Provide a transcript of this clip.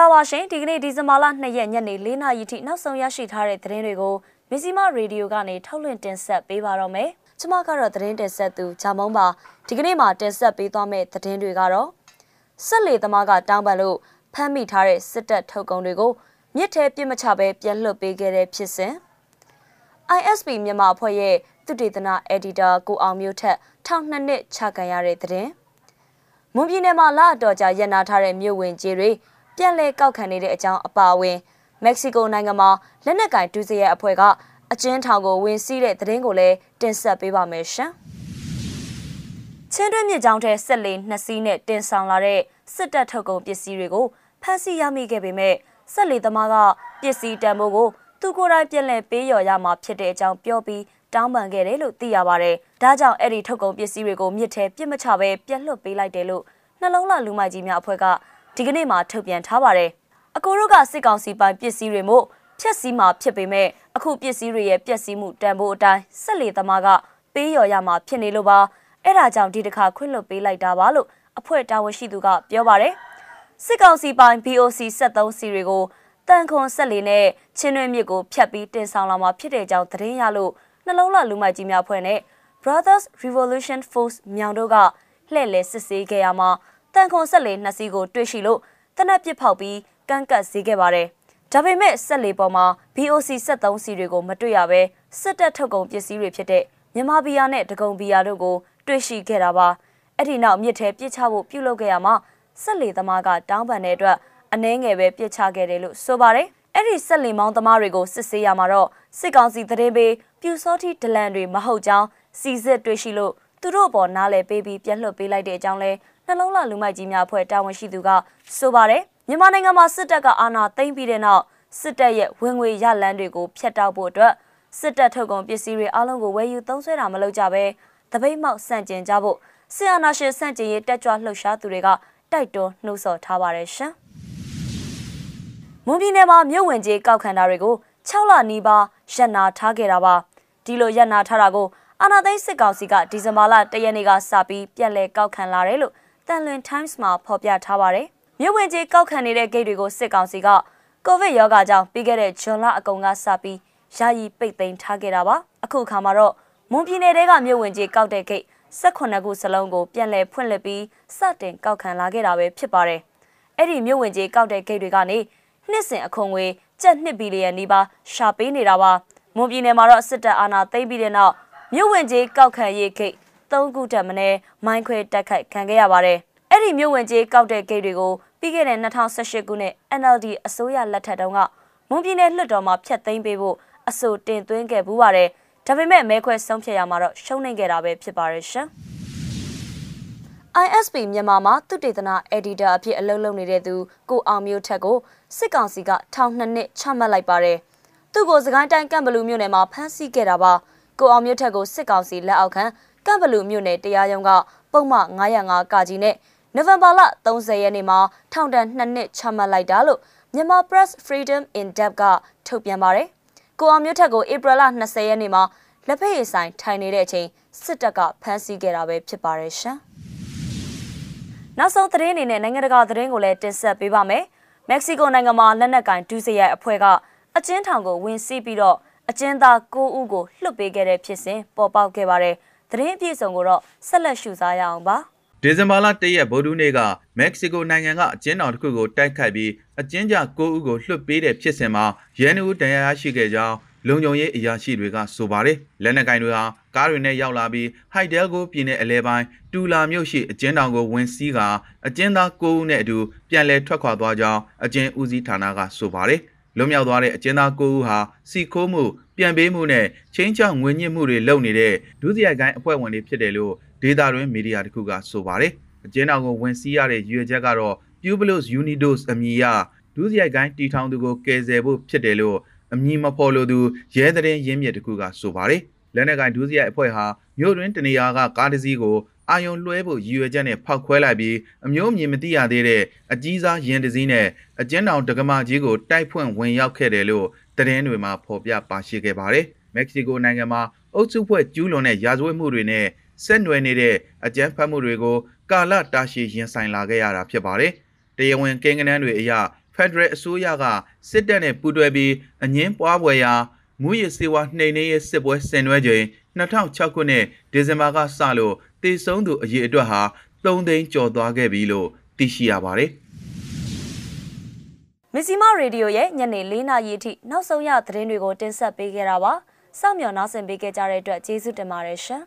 ္ဂလာပါရှင်ဒီကနေ့ဒီဇင်ဘာလ2ရက်ညနေ4နာရီထိနောက်ဆုံးရရှိထားတဲ့သတင်းတွေကိုမစ္စည်းမရေဒီယိုကနေထုတ်လွှင့်တင်ဆက်ပေးပါတော့မယ်။ကျွန်မကတော့သတင်းတင်ဆက်သူဂျာမုံပါဒီကနေ့မှာတင်ဆက်ပေးသွားမယ့်သတင်းတွေကတော့ဆက်လေသမားကတောင်းပန်လို့ဖမ်းမိထားတဲ့စစ်တပ်ထုတ်ကုန်တွေကိုမြစ်ထဲပြစ်မချပဲပြန်လွှတ်ပေးခဲ့တဲ့ဖြစ်စဉ် ISP မြန်မာအဖွဲ့ရဲ့သူတေသနာ editor ကိုအောင်မျိုးထက်ထောင်နှစ်နှစ်ချခံရတဲ့သတင်းမွန်ပြည်နယ်မှာလအတော်ကြာရန်နာထားတဲ့မြို့ဝင်ကြီးတွေ ပြန်လည်ကောက်ခံနေတဲ့အကြောင်းအပါအဝင်မက္ကဆီကိုနိုင်ငံမှာလက်နက်ကင်ဒူးစရဲအဖွဲ့ကအကျဉ်းထောင်ကိုဝင်စီးတဲ့သတင်းကိုလည်းတင်ဆက်ပေးပါမယ်ရှင်။ချင်းတွင်းမြစ်ကြောင်းထဲဆက်လေနှစ်စီးနဲ့တင်ဆောင်လာတဲ့စစ်တပ်ထုတ်ကုန်ပစ္စည်းတွေကိုဖမ်းဆီးရမိခဲ့ပေမဲ့ဆက်လေသမားကပစ္စည်းတန်ဖိုးကိုသူကိုယ်တိုင်ပြန်လည်ပေးလျော်ရမှာဖြစ်တဲ့အကြောင်းပြောပြီးတောင်းပန်ခဲ့တယ်လို့သိရပါတယ်။ဒါကြောင့်အဲ့ဒီထုတ်ကုန်ပစ္စည်းတွေကိုမြစ်ထဲပြစ်မချပဲပြက်လွတ်ပေးလိုက်တယ်လို့နှလုံးလှလူမိုက်ကြီးများအဖွဲ့က ဒီကနေ့မှထုတ်ပြန်ထားပါတယ်။အကိုတို့ကစစ်ကောင်စီပိုင်းပစ္စည်းတွေမို့ဖြက်စီးမှာဖြစ်ပေမဲ့အခုပစ္စည်းတွေရဲ့ပျက်စီးမှုတန်ဖိုးအတိုင်းဆက်လေသမားကပေးလျော်ရမှာဖြစ်နေလို့ပါ။အဲ့ဒါကြောင့်ဒီတစ်ခါခွင့်လွှတ်ပေးလိုက်တာပါလို့အဖွဲ့တာဝန်ရှိသူကပြောပါတယ်။စစ်ကောင်စီပိုင်း BOC 73စီတွေကိုတန်ခွန်ဆက်လေနဲ့ချင်းတွင်းမြစ်ကိုဖျက်ပြီးတင်ဆောင်လာမှာဖြစ်တဲ့ကြောင်းသတင်းရလို့နှလုံးလှလူမိုက်ကြီးများဖွဲ့နဲ့ Brothers Revolution Force မြောင်တို့ကလှည့်လည်စစ်ဆေးခဲ့ရမှာ တန်ခွန်ဆက်လေနှစ်စီးကိုတွေ့ရှိလို့တနက်ပစ်ဖောက်ပြီးကန့်ကတ်စေခဲ့ပါတယ်။ဒါပေမဲ့ဆက်လေပေါ်မှာ BOC 73စီတွေကိုမတွေ့ရဘဲစစ်တပ်ထုတ်ကုန်ပစ္စည်းတွေဖြစ်တဲ့မြန်မာဘီယာနဲ့ဒဂုံဘီယာတို့ကိုတွေ့ရှိခဲ့တာပါ။အဲ့ဒီနောက်မြစ်ထဲပြစ်ချဖို့ပြုလုပ်ခဲ့ရမှာဆက်လေသမားကတောင်းပန်တဲ့အတွက်အနှဲငယ်ပဲပြစ်ချခဲ့တယ်လို့ဆိုပါတယ်။အဲ့ဒီဆက်လင်မောင်းသမားတွေကိုစစ်ဆေးရမှာတော့စစ်ကောင်စီသတင်းပေးပြူစောတိဒလန်တွေမဟုတ်ကြောင်းစီစစ်တွေ့ရှိလို့သူတို့ပေါ်နားလဲပေးပြီးပြန်လွှတ်ပေးလိုက်တဲ့အကြောင်းလဲ နှလုံးလှလူမိုက်ကြီးများဖွဲ့တာဝန်ရှိသူကဆိုပါတယ်မြန်မာနိုင်ငံမှာစစ်တပ်ကအာဏာသိမ်းပြီးတဲ့နောက်စစ်တပ်ရဲ့ဝင်ငွေရလန်းတွေကိုဖျက်တောက်ဖို့အတွက်စစ်တပ်ထုတ်ကုန်ပစ္စည်းတွေအလုံးကိုဝယ်ယူသုံးစွဲတာမလုပ်ကြဘဲတပိတ်မောက်ဆန့်ကျင်ကြဖို့ဆီယနာရှင်ဆန့်ကျင်ရေးတက်ကြွလှုပ်ရှားသူတွေကတိုက်တွန်းနှိုးဆော်ထားပါတယ်ရှင်။မွန်ပြည်နယ်မှာမြို့ဝင်ကြီးကောက်ခံတာတွေကို6လနီးပါးရပ်နာထားခဲ့တာပါ။ဒီလိုရပ်နာထားတာကိုအာနာသိန်းစစ်ကောင်စီကဒီဇင်ဘာလ၁ရက်နေ့ကစပြီးပြန်လည်ကောက်ခံလာတယ်လို့ တန်လွင် Times မှာဖော်ပြထားပါတယ်။မြို့ဝင်ကြီးကောက်ခံနေတဲ့ဂိတ်တွေကိုစစ်ကောင်စီကကိုဗစ်ရောဂါကြောင့်ပြီးခဲ့တဲ့ဇွန်လအကုန်ကစပြီးယာယီပိတ်သိမ်းထားခဲ့တာပါ။အခုအခါမှာတော့မွန်ပြည်နယ်တဲကမြို့ဝင်ကြီးကောက်တဲ့ဂိတ်18ခုစလုံးကိုပြန်လည်ဖွင့်လှစ်ပြီးစတင်ကောက်ခံလာခဲ့တာပဲဖြစ်ပါတယ်။အဲ့ဒီမြို့ဝင်ကြီးကောက်တဲ့ဂိတ်တွေကနေနှစ်စဉ်အခွန်ငွေကျပ်2ဘီလီယံနီးပါးရှာပေးနေတာပါ။မွန်ပြည်နယ်မှာတော့စစ်တပ်အာဏာသိမ်းပြီးတဲ့နောက်မြို့ဝင်ကြီးကောက်ခံရေးဂိတ် ၃ခုတက်မင်းမိုင်းခွဲတက်ခိုက်ခံခဲ့ရပါတယ်။အဲ့ဒီမြို့ဝင်ကြီးကောက်တဲ့ဂိတ်တွေကိုပြီးခဲ့တဲ့2018ခုနှစ် NLD အစိုးရလက်ထက်တုန်းကမွန်ပြည်နယ်လွှတ်တော်မှာဖျက်သိမ်းပေးဖို့အဆိုတင်သွင်းခဲ့ဘူးပါတယ်။ဒါပေမဲ့မဲခွဲဆုံးဖြတ်ရမှာတော့ရှုံးနေခဲ့တာပဲဖြစ်ပါတယ်ရှင်။ ISP မြန်မာမှာသူတေသနာ editor အဖြစ်အလုပ်လုပ်နေတဲ့သူကိုအောင်မျိုးထက်ကိုစစ်ကောင်စီကထောင်နှစ်နှစ်ချမှတ်လိုက်ပါတယ်။သူ့ကိုစကိုင်းတိုင်းကမ်ဘလူမြို့နယ်မှာဖမ်းဆီးခဲ့တာပါ။ကိုအောင်မျိုးထက်ကိုစစ်ကောင်စီလက်အောက်ခံ ကမ်ဘလူမြို့နယ်တရားရုံးကပုံမှန်905ကကြီးနဲ့နိုဝင်ဘာလ30ရက်နေ့မှာထောင်ဒဏ်2နှစ်ချမှတ်လိုက်တာလို့မြန်မာ Press Freedom in Depth ကထုတ်ပြန်ပါတယ်။ကိုအောင်မျိုးထက်ကိုဧပြီလ20ရက်နေ့မှာလက်ဖက်ရည်ဆိုင်ထိုင်နေတဲ့အချိန်စစ်တပ်ကဖမ်းဆီးခဲ့တာပဲဖြစ်ပါတယ်ရှင်။နောက်ဆုံးသတင်းအနေနဲ့နိုင်ငံတကာသတင်းကိုလည်းတင်ဆက်ပေးပါမယ်။မက္ကဆီကိုနိုင်ငံမှာလက်နက်ကင်ဒူးစရိုက်အဖွဲ့ကအကျဉ်းထောင်ကိုဝင်စီးပြီးတော့အကျဉ်းသား9ဦးကိုလွှတ်ပေးခဲ့တဲ့ဖြစ်စဉ်ပေါ်ပေါက်ခဲ့ပါတယ်။ သတင်းအပြည့်စုံကိုတော့ဆက်လက်ရှုစားရအောင်ပါ။ဒီဇင်ဘာလ၁ရက်ဗုဒ္ဓနေ့ကမက္ကဆီကိုနိုင်ငံကအကျဉ်းတော်တစ်ခုကိုတိုက်ခိုက်ပြီးအကျဉ်းကြ9ဦးကိုလွှတ်ပေးတဲ့ဖြစ်စဉ်မှာရဲနှဦးတရားရရှိခဲ့ကြောင်းလုံခြုံရေးအရာရှိတွေကဆိုပါတယ်လက်နက်ကင်တွေဟာကားတွေနဲ့ရောက်လာပြီးဟိုက်ဒဲကိုပြည်နယ်အလဲပိုင်းတူလာမြို့ရှိအကျဉ်းတောင်ကိုဝင်စီးကအကျဉ်းသား9ဦးနဲ့အတူပြန်လည်ထွက်ခွာသွားကြောင်းအကျဉ်းဦးစီးဌာနကဆိုပါတယ် လွတ်မြောက်သွားတဲ့အကျဉ်းသား9ဦးဟာစီခိုးမှုပြန်ပေးမှုနဲ့ချင်းချောင်းငွေညှစ်မှုတွေလုပ်နေတဲ့ဒုစရိုက်ကိုင်းအဖွဲ့ဝင်တွေဖြစ်တယ်လို့ဒေတာတွင်မီဒီယာတခုကဆိုပါတယ်အကျဉ်းတော်ကိုဝင်စီးရတဲ့ရွေချက်ကတော့ Pueblos Unidos အမည်အရဒုစရိုက်ကိုင်းတီထောင်သူကိုကယ်ဆယ်ဖို့ဖြစ်တယ်လို့အမည်မဖော်လိုသူရဲသတင်းရင်းမြစ်တခုကဆိုပါတယ်လက်နက်ကင်ဒုစရိုက်အဖွဲ့ဟာမြို့တွင်တနေရာကကားတစ်စီးကို အာယုံလွှဲဖို့ရည်ရွယ်ချက်နဲ့ဖောက်ခွဲလိုက်ပြီးအမျိုးမြင်မသိရသေးတဲ့အကြီးစားရင်တစည်းနဲ့အကျဉ်းတောင်ဒကမာကြီးကိုတိုက်ဖွင့်ဝင်ရောက်ခဲ့တယ်လို့သတင်းတွေမှာဖော်ပြပါရှိခဲ့ပါတယ်။မက္ကဆီကိုနိုင်ငံမှာအုပ်စုဖွဲ့ကျူးလွန်တဲ့ရာဇဝတ်မှုတွေနဲ့ဆက်နွယ်နေတဲ့အကြမ်းဖက်မှုတွေကိုကာလတာရှည်ရင်ဆိုင်လာခဲ့ရတာဖြစ်ပါတယ်။တရားဝင်ကိန်းဂဏန်းတွေအရ Federal အစိုးရကစစ်တပ်နဲ့ပူးတွဲပြီးအငင်းပွားပွဲရာမူရစ်စေဝါနှိမ်နင်းရေးစစ်ပွဲဆင်နွှဲချိန်2006ခုနှစ်ဒီဇင်ဘာကစလို့ တည်ဆုံးသူအရေအတွက်ဟာ3သိန်းကျော်သွားခဲ့ပြီလို့သိရှိရပါတယ်။မစ္စည်းမရေဒီယိုရဲ့ညနေ၄နာရီအထိနောက်ဆုံးရသတင်းတွေကိုတင်ဆက်ပေးခဲ့တာပါစောင့်မျှော်နားဆင်ပေးခဲ့ကြတဲ့အတွက်ကျေးဇူးတင်ပါတယ်ရှင်